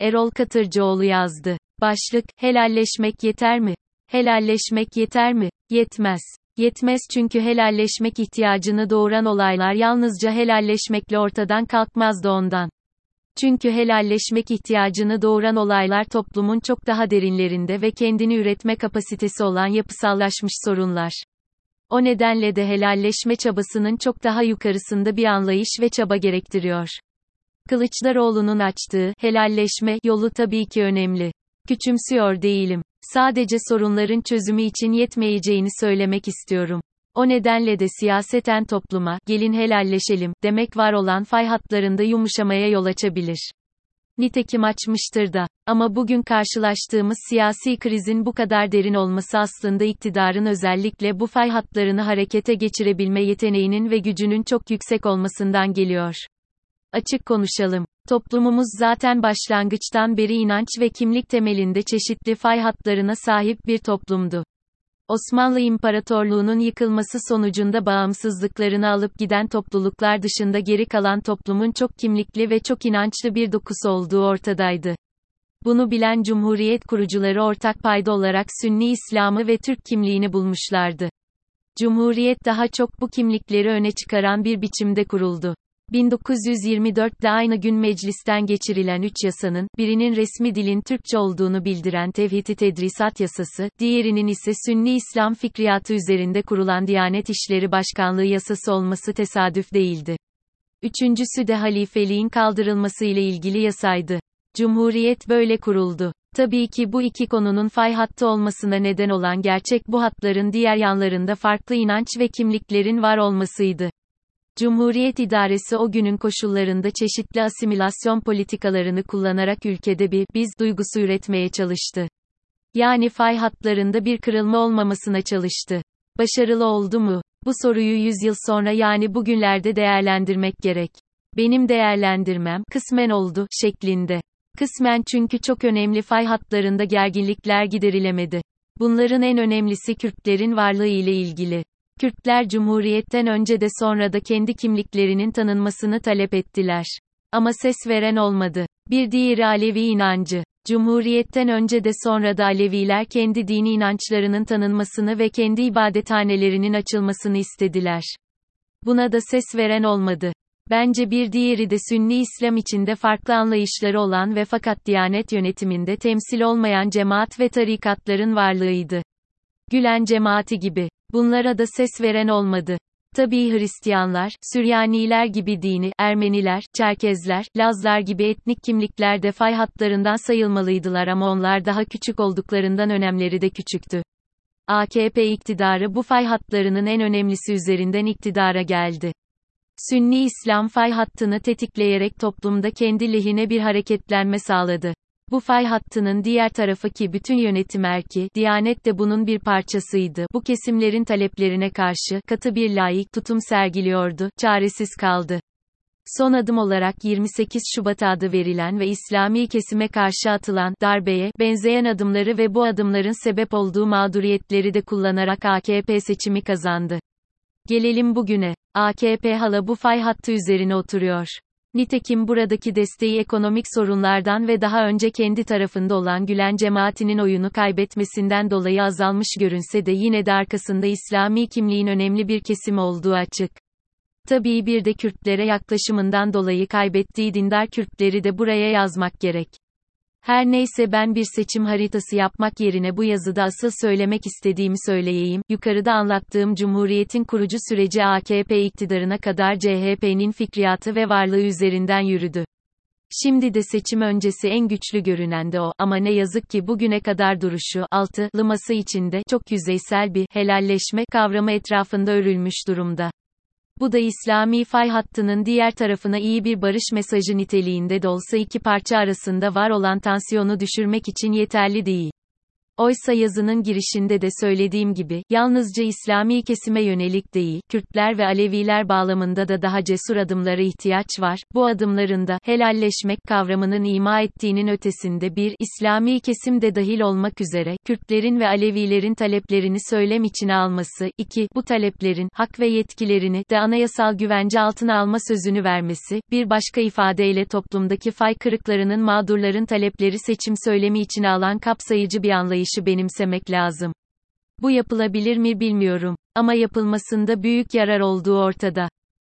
Erol Katırcıoğlu yazdı. Başlık, helalleşmek yeter mi? Helalleşmek yeter mi? Yetmez. Yetmez çünkü helalleşmek ihtiyacını doğuran olaylar yalnızca helalleşmekle ortadan kalkmazdı ondan. Çünkü helalleşmek ihtiyacını doğuran olaylar toplumun çok daha derinlerinde ve kendini üretme kapasitesi olan yapısallaşmış sorunlar. O nedenle de helalleşme çabasının çok daha yukarısında bir anlayış ve çaba gerektiriyor. Kılıçdaroğlu'nun açtığı helalleşme yolu tabii ki önemli. Küçümsüyor değilim. Sadece sorunların çözümü için yetmeyeceğini söylemek istiyorum. O nedenle de siyaseten topluma, gelin helalleşelim, demek var olan fay hatlarında yumuşamaya yol açabilir. Nitekim açmıştır da. Ama bugün karşılaştığımız siyasi krizin bu kadar derin olması aslında iktidarın özellikle bu fay hatlarını harekete geçirebilme yeteneğinin ve gücünün çok yüksek olmasından geliyor. Açık konuşalım. Toplumumuz zaten başlangıçtan beri inanç ve kimlik temelinde çeşitli fay hatlarına sahip bir toplumdu. Osmanlı İmparatorluğu'nun yıkılması sonucunda bağımsızlıklarını alıp giden topluluklar dışında geri kalan toplumun çok kimlikli ve çok inançlı bir dokusu olduğu ortadaydı. Bunu bilen Cumhuriyet kurucuları ortak payda olarak Sünni İslam'ı ve Türk kimliğini bulmuşlardı. Cumhuriyet daha çok bu kimlikleri öne çıkaran bir biçimde kuruldu. 1924'de aynı gün meclisten geçirilen üç yasanın, birinin resmi dilin Türkçe olduğunu bildiren Tevhid-i Tedrisat Yasası, diğerinin ise Sünni İslam fikriyatı üzerinde kurulan Diyanet İşleri Başkanlığı Yasası olması tesadüf değildi. Üçüncüsü de halifeliğin kaldırılması ile ilgili yasaydı. Cumhuriyet böyle kuruldu. Tabii ki bu iki konunun fay hattı olmasına neden olan gerçek bu hatların diğer yanlarında farklı inanç ve kimliklerin var olmasıydı. Cumhuriyet idaresi o günün koşullarında çeşitli asimilasyon politikalarını kullanarak ülkede bir biz duygusu üretmeye çalıştı. Yani fay hatlarında bir kırılma olmamasına çalıştı. Başarılı oldu mu? Bu soruyu 100 yıl sonra yani bugünlerde değerlendirmek gerek. Benim değerlendirmem kısmen oldu şeklinde. Kısmen çünkü çok önemli fay hatlarında gerginlikler giderilemedi. Bunların en önemlisi Kürtlerin varlığı ile ilgili. Kürtler Cumhuriyet'ten önce de sonra da kendi kimliklerinin tanınmasını talep ettiler. Ama ses veren olmadı. Bir diğeri Alevi inancı. Cumhuriyet'ten önce de sonra da Aleviler kendi dini inançlarının tanınmasını ve kendi ibadethanelerinin açılmasını istediler. Buna da ses veren olmadı. Bence bir diğeri de Sünni İslam içinde farklı anlayışları olan ve fakat Diyanet yönetiminde temsil olmayan cemaat ve tarikatların varlığıydı. Gülen cemaati gibi. Bunlara da ses veren olmadı. Tabii Hristiyanlar, Süryaniler gibi dini, Ermeniler, Çerkezler, Lazlar gibi etnik kimlikler de fay hatlarından sayılmalıydılar ama onlar daha küçük olduklarından önemleri de küçüktü. AKP iktidarı bu fay hatlarının en önemlisi üzerinden iktidara geldi. Sünni İslam fay hattını tetikleyerek toplumda kendi lehine bir hareketlenme sağladı. Bu fay hattının diğer tarafı ki bütün yönetim erki, Diyanet de bunun bir parçasıydı. Bu kesimlerin taleplerine karşı, katı bir layık tutum sergiliyordu, çaresiz kaldı. Son adım olarak 28 Şubat adı verilen ve İslami kesime karşı atılan darbeye benzeyen adımları ve bu adımların sebep olduğu mağduriyetleri de kullanarak AKP seçimi kazandı. Gelelim bugüne. AKP hala bu fay hattı üzerine oturuyor. Nitekim buradaki desteği ekonomik sorunlardan ve daha önce kendi tarafında olan Gülen cemaatinin oyunu kaybetmesinden dolayı azalmış görünse de yine de arkasında İslami kimliğin önemli bir kesim olduğu açık. Tabii bir de Kürtlere yaklaşımından dolayı kaybettiği dindar Kürtleri de buraya yazmak gerek. Her neyse ben bir seçim haritası yapmak yerine bu yazıda asıl söylemek istediğimi söyleyeyim. Yukarıda anlattığım Cumhuriyet'in kurucu süreci AKP iktidarına kadar CHP'nin fikriyatı ve varlığı üzerinden yürüdü. Şimdi de seçim öncesi en güçlü görünen de o, ama ne yazık ki bugüne kadar duruşu, altı, lıması içinde, çok yüzeysel bir, helalleşme, kavramı etrafında örülmüş durumda. Bu da İslami fay hattının diğer tarafına iyi bir barış mesajı niteliğinde de olsa iki parça arasında var olan tansiyonu düşürmek için yeterli değil. Oysa yazının girişinde de söylediğim gibi, yalnızca İslami kesime yönelik değil, Kürtler ve Aleviler bağlamında da daha cesur adımlara ihtiyaç var. Bu adımlarında, helalleşmek kavramının ima ettiğinin ötesinde bir, İslami kesim de dahil olmak üzere, Kürtlerin ve Alevilerin taleplerini söylem içine alması, iki, bu taleplerin, hak ve yetkilerini de anayasal güvence altına alma sözünü vermesi, bir başka ifadeyle toplumdaki fay kırıklarının mağdurların talepleri seçim söylemi içine alan kapsayıcı bir anlayışı benimsemek lazım. Bu yapılabilir mi bilmiyorum. Ama yapılmasında büyük yarar olduğu ortada.